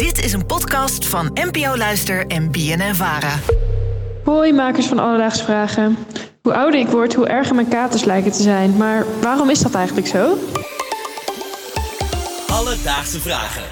Dit is een podcast van NPO Luister en BNN Vara. Hoi, makers van Alledaagse Vragen. Hoe ouder ik word, hoe erger mijn katers lijken te zijn. Maar waarom is dat eigenlijk zo? Alledaagse Vragen.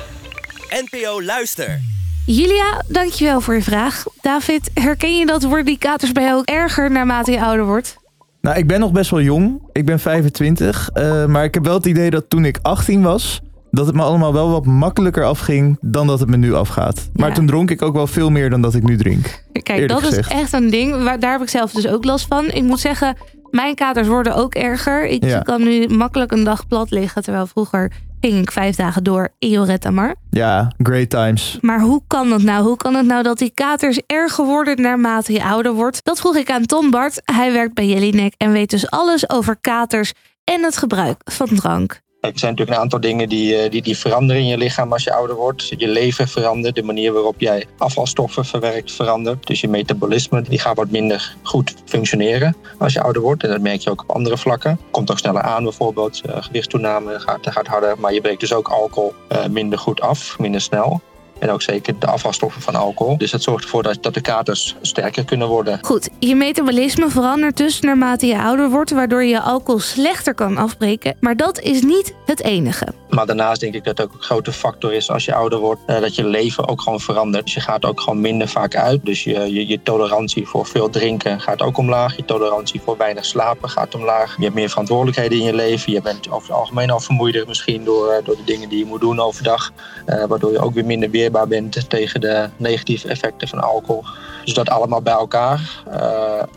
NPO Luister. Julia, dankjewel voor je vraag. David, herken je dat worden die katers bij jou ook erger naarmate je ouder wordt? Nou, ik ben nog best wel jong. Ik ben 25. eh, maar ik heb wel het idee dat toen ik 18 was, dat het me allemaal wel wat makkelijker afging dan dat het me nu afgaat. Maar Ja. toen dronk ik ook wel veel meer dan dat ik nu drink. Kijk, dat gezegd. is echt een ding. Waar, daar heb ik zelf dus ook last van. Ik moet zeggen, mijn katers worden ook erger. Ik Ja. kan nu makkelijk een dag plat liggen. Terwijl vroeger ging ik vijf dagen door in Mar. Ja, great times. Maar hoe kan dat nou? Hoe kan het nou dat die katers erger worden naarmate je ouder wordt? Dat vroeg ik aan Tom Bart. Hij werkt bij Jellinek en weet dus alles over katers en het gebruik van drank. Er zijn natuurlijk een aantal dingen die, eh, die, die veranderen in je lichaam als je ouder wordt. Je leven verandert, de manier waarop jij afvalstoffen verwerkt verandert. Dus je metabolisme die gaat wat minder goed functioneren als je ouder wordt. En dat merk je ook op andere vlakken. Komt ook sneller aan bijvoorbeeld. Eh, gewichtstoename gaat, gaat harder. Maar je breekt dus ook alcohol eh, minder goed af, minder snel. En ook zeker de afvalstoffen van alcohol. Dus dat zorgt ervoor dat, dat de katers sterker kunnen worden. Goed, je metabolisme verandert dus naarmate je ouder wordt, waardoor je alcohol slechter kan afbreken. Maar dat is niet het enige. Maar daarnaast denk ik dat het ook een grote factor is als je ouder wordt, eh, dat je leven ook gewoon verandert. Dus je gaat ook gewoon minder vaak uit. Dus je, je, je tolerantie voor veel drinken gaat ook omlaag. Je tolerantie voor weinig slapen gaat omlaag. Je hebt meer verantwoordelijkheden in je leven. Je bent over het algemeen al vermoeider misschien door, eh, door de dingen die je moet doen overdag. Eh, waardoor je ook weer minder weerbaar bent tegen de negatieve effecten van alcohol. Dus dat allemaal bij elkaar eh,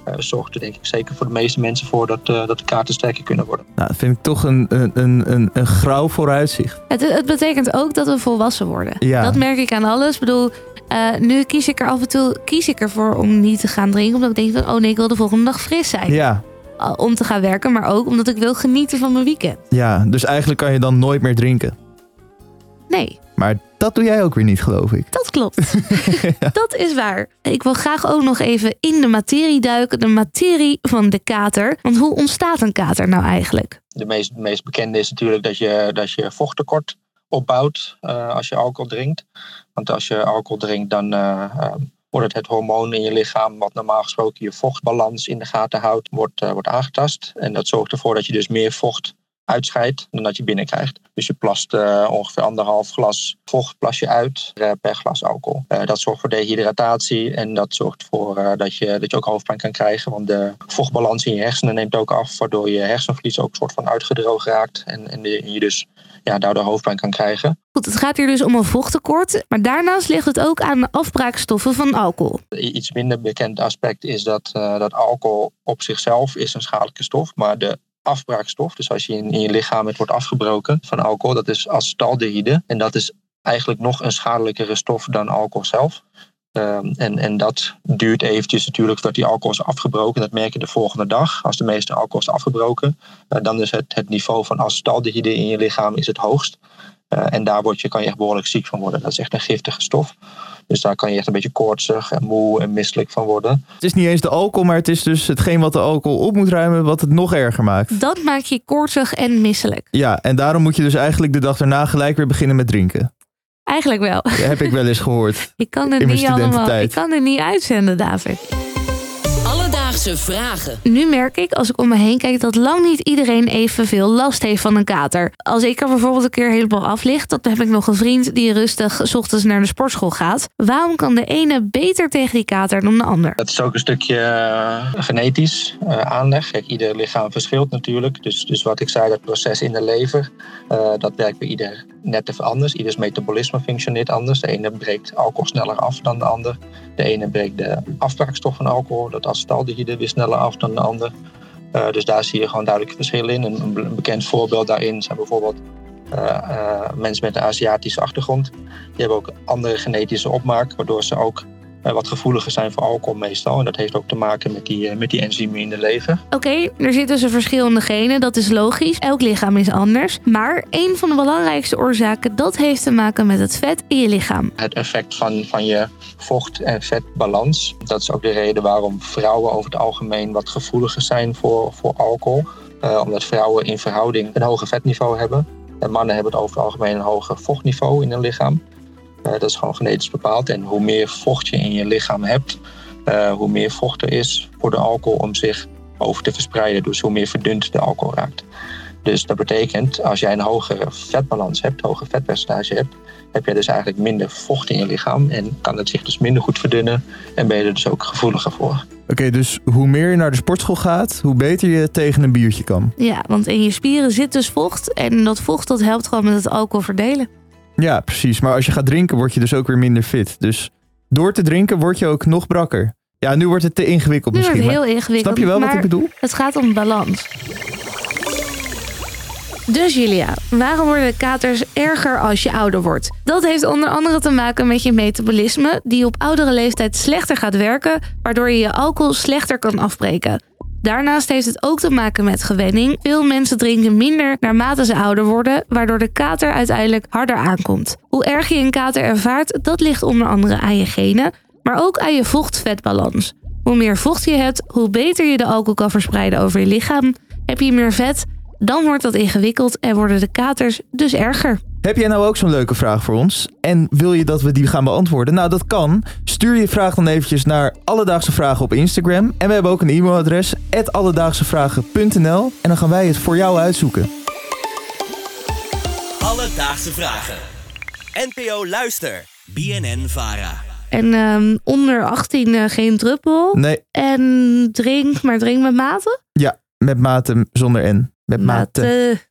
eh, zorgt er denk ik zeker voor de meeste mensen voor dat, eh, dat de kaarten sterker kunnen worden. Nou, dat vind ik toch een, een, een, een, een grauw vooruitzicht. Het, het betekent ook dat we volwassen worden. Ja. Dat merk ik aan alles. Ik bedoel, eh, nu kies ik er af en toe kies ik ervoor om niet te gaan drinken. Omdat ik denk van, oh nee, ik wil de volgende dag fris zijn. Ja, Uh, Om te gaan werken, maar ook omdat ik wil genieten van mijn weekend. ja, dus eigenlijk kan je dan nooit meer drinken. Nee, Maar dat doe jij ook weer niet, geloof ik. dat klopt. Dat is waar. Ik wil graag ook nog even in de materie duiken. De materie van de kater. Want hoe ontstaat een kater nou eigenlijk? De meest, meest bekende is natuurlijk dat je, dat je vochttekort opbouwt eh, als je alcohol drinkt. Want als je alcohol drinkt, dan eh, eh, wordt het, het hormoon in je lichaam, wat normaal gesproken je vochtbalans in de gaten houdt, wordt, eh, wordt aangetast. En dat zorgt ervoor dat je dus meer vocht uitscheidt dan dat je binnenkrijgt. Dus je plast eh, ongeveer anderhalf glas vocht plas je uit eh, per glas alcohol. Eh, dat zorgt voor dehydratatie en dat zorgt ervoor eh, dat, je, dat je ook hoofdpijn kan krijgen. Want de vochtbalans in je hersenen neemt ook af, waardoor je hersenvlies ook een soort van uitgedroogd raakt. En, en je dus ja, daardoor hoofdpijn kan krijgen. Goed, het gaat hier dus om een vochttekort. Maar daarnaast ligt het ook aan de afbraakstoffen van alcohol. Iets minder bekend aspect is dat, dat alcohol op zichzelf is een schadelijke stof, maar de afbraakstof, dus als je in, in je lichaam het wordt afgebroken van alcohol, dat is acetaldehyde. En dat is eigenlijk nog een schadelijkere stof dan alcohol zelf. Ehm, en, en dat duurt eventjes natuurlijk voordat die alcohol is afgebroken. Dat merk je de volgende dag. Als de meeste alcohol is afgebroken, eh, dan is het, het niveau van acetaldehyde in je lichaam is het hoogst. Eh, en daar word je, kan je echt behoorlijk ziek van worden. Dat is echt een giftige stof. Dus daar kan je echt een beetje koortsig en moe en misselijk van worden. Het is niet eens de alcohol, maar het is dus hetgeen wat de alcohol op moet ruimen, wat het nog erger maakt. Dat maakt je koortsig en misselijk. Ja, en daarom moet je dus eigenlijk de dag daarna gelijk weer beginnen met drinken. Eigenlijk wel. Dat heb ik wel eens gehoord. Ik kan het mijn niet allemaal. Ik kan het niet uitzenden, David. Alledaagse Vragen. Nu merk ik, als ik om me heen kijk, dat lang niet iedereen evenveel last heeft van een kater. Als ik er bijvoorbeeld een keer helemaal af lig, dan heb ik nog een vriend die rustig 's ochtends naar de sportschool gaat. Waarom kan de ene beter tegen die kater dan de ander? Dat is ook een stukje eh, genetisch eh, aanleg. Kijk, ieder lichaam verschilt natuurlijk. Dus, dus wat ik zei, dat proces in de lever, eh, dat werkt bij ieder net even anders. Ieders metabolisme functioneert anders. De ene breekt alcohol sneller af dan de ander. De ene breekt de afbraakstof van alcohol, dat acetaldehyde, weer sneller af dan de ander. Eh, dus daar zie je gewoon duidelijk verschillen in. Een, bekend voorbeeld daarin zijn bijvoorbeeld eh, eh, mensen met een Aziatische achtergrond. Die hebben ook andere genetische opmaak, waardoor ze ook wat gevoeliger zijn voor alcohol meestal. En dat heeft ook te maken met die, eh, met die enzymen in de lever. Oké, er zitten dus verschillende genen, dat is logisch. Elk lichaam is anders. Maar een van de belangrijkste oorzaken, dat heeft te maken met het vet in je lichaam. Het effect van, van je vocht- en vetbalans. Dat is ook de reden waarom vrouwen over het algemeen wat gevoeliger zijn voor, voor alcohol. Eh, omdat vrouwen in verhouding een hoger vetniveau hebben. En mannen hebben het over het algemeen een hoger vochtniveau in hun lichaam. Eh, dat is gewoon genetisch bepaald. En hoe meer vocht je in je lichaam hebt, eh, hoe meer vocht er is voor de alcohol om zich over te verspreiden. Dus hoe meer verdund de alcohol raakt. Dus dat betekent, als jij een hogere vetbalans hebt, hoger vetpercentage hebt, heb je dus eigenlijk minder vocht in je lichaam en kan het zich dus minder goed verdunnen en ben je er dus ook gevoeliger voor. Oké, dus hoe meer je naar de sportschool gaat, hoe beter je tegen een biertje kan. Ja, want in je spieren zit dus vocht. En dat vocht dat helpt gewoon met het alcohol verdelen. Ja, precies. Maar als je gaat drinken, word je dus ook weer minder fit. Dus door te drinken word je ook nog brakker. Ja, nu wordt het te ingewikkeld Nu wordt misschien. het maar heel ingewikkeld. snap je wel wat ik bedoel? Het gaat om balans. Dus Julia, waarom worden katers erger als je ouder wordt? Dat heeft onder andere te maken met je metabolisme, die op oudere leeftijd slechter gaat werken, waardoor je je alcohol slechter kan afbreken. Daarnaast heeft het ook te maken met gewenning. Veel mensen drinken minder naarmate ze ouder worden, waardoor de kater uiteindelijk harder aankomt. Hoe erg je een kater ervaart, dat ligt onder andere aan je genen, maar ook aan je vocht-vetbalans. Hoe meer vocht je hebt, hoe beter je de alcohol kan verspreiden over je lichaam. Heb je meer vet, dan wordt dat ingewikkeld en worden de katers dus erger. Heb jij nou ook zo'n leuke vraag voor ons? En wil je dat we die gaan beantwoorden? Nou, dat kan. Stuur je vraag dan eventjes naar Alledaagse Vragen op Instagram. En we hebben ook een e-mailadres, alledaagsevragen.nl. En dan gaan wij het voor jou uitzoeken. Alledaagse vragen. NPO Luister. BNN Vara. En ehm, onder 18 eh, geen druppel. Nee, En drink, maar drink met mate. met mate zonder N. Met mate. Mate.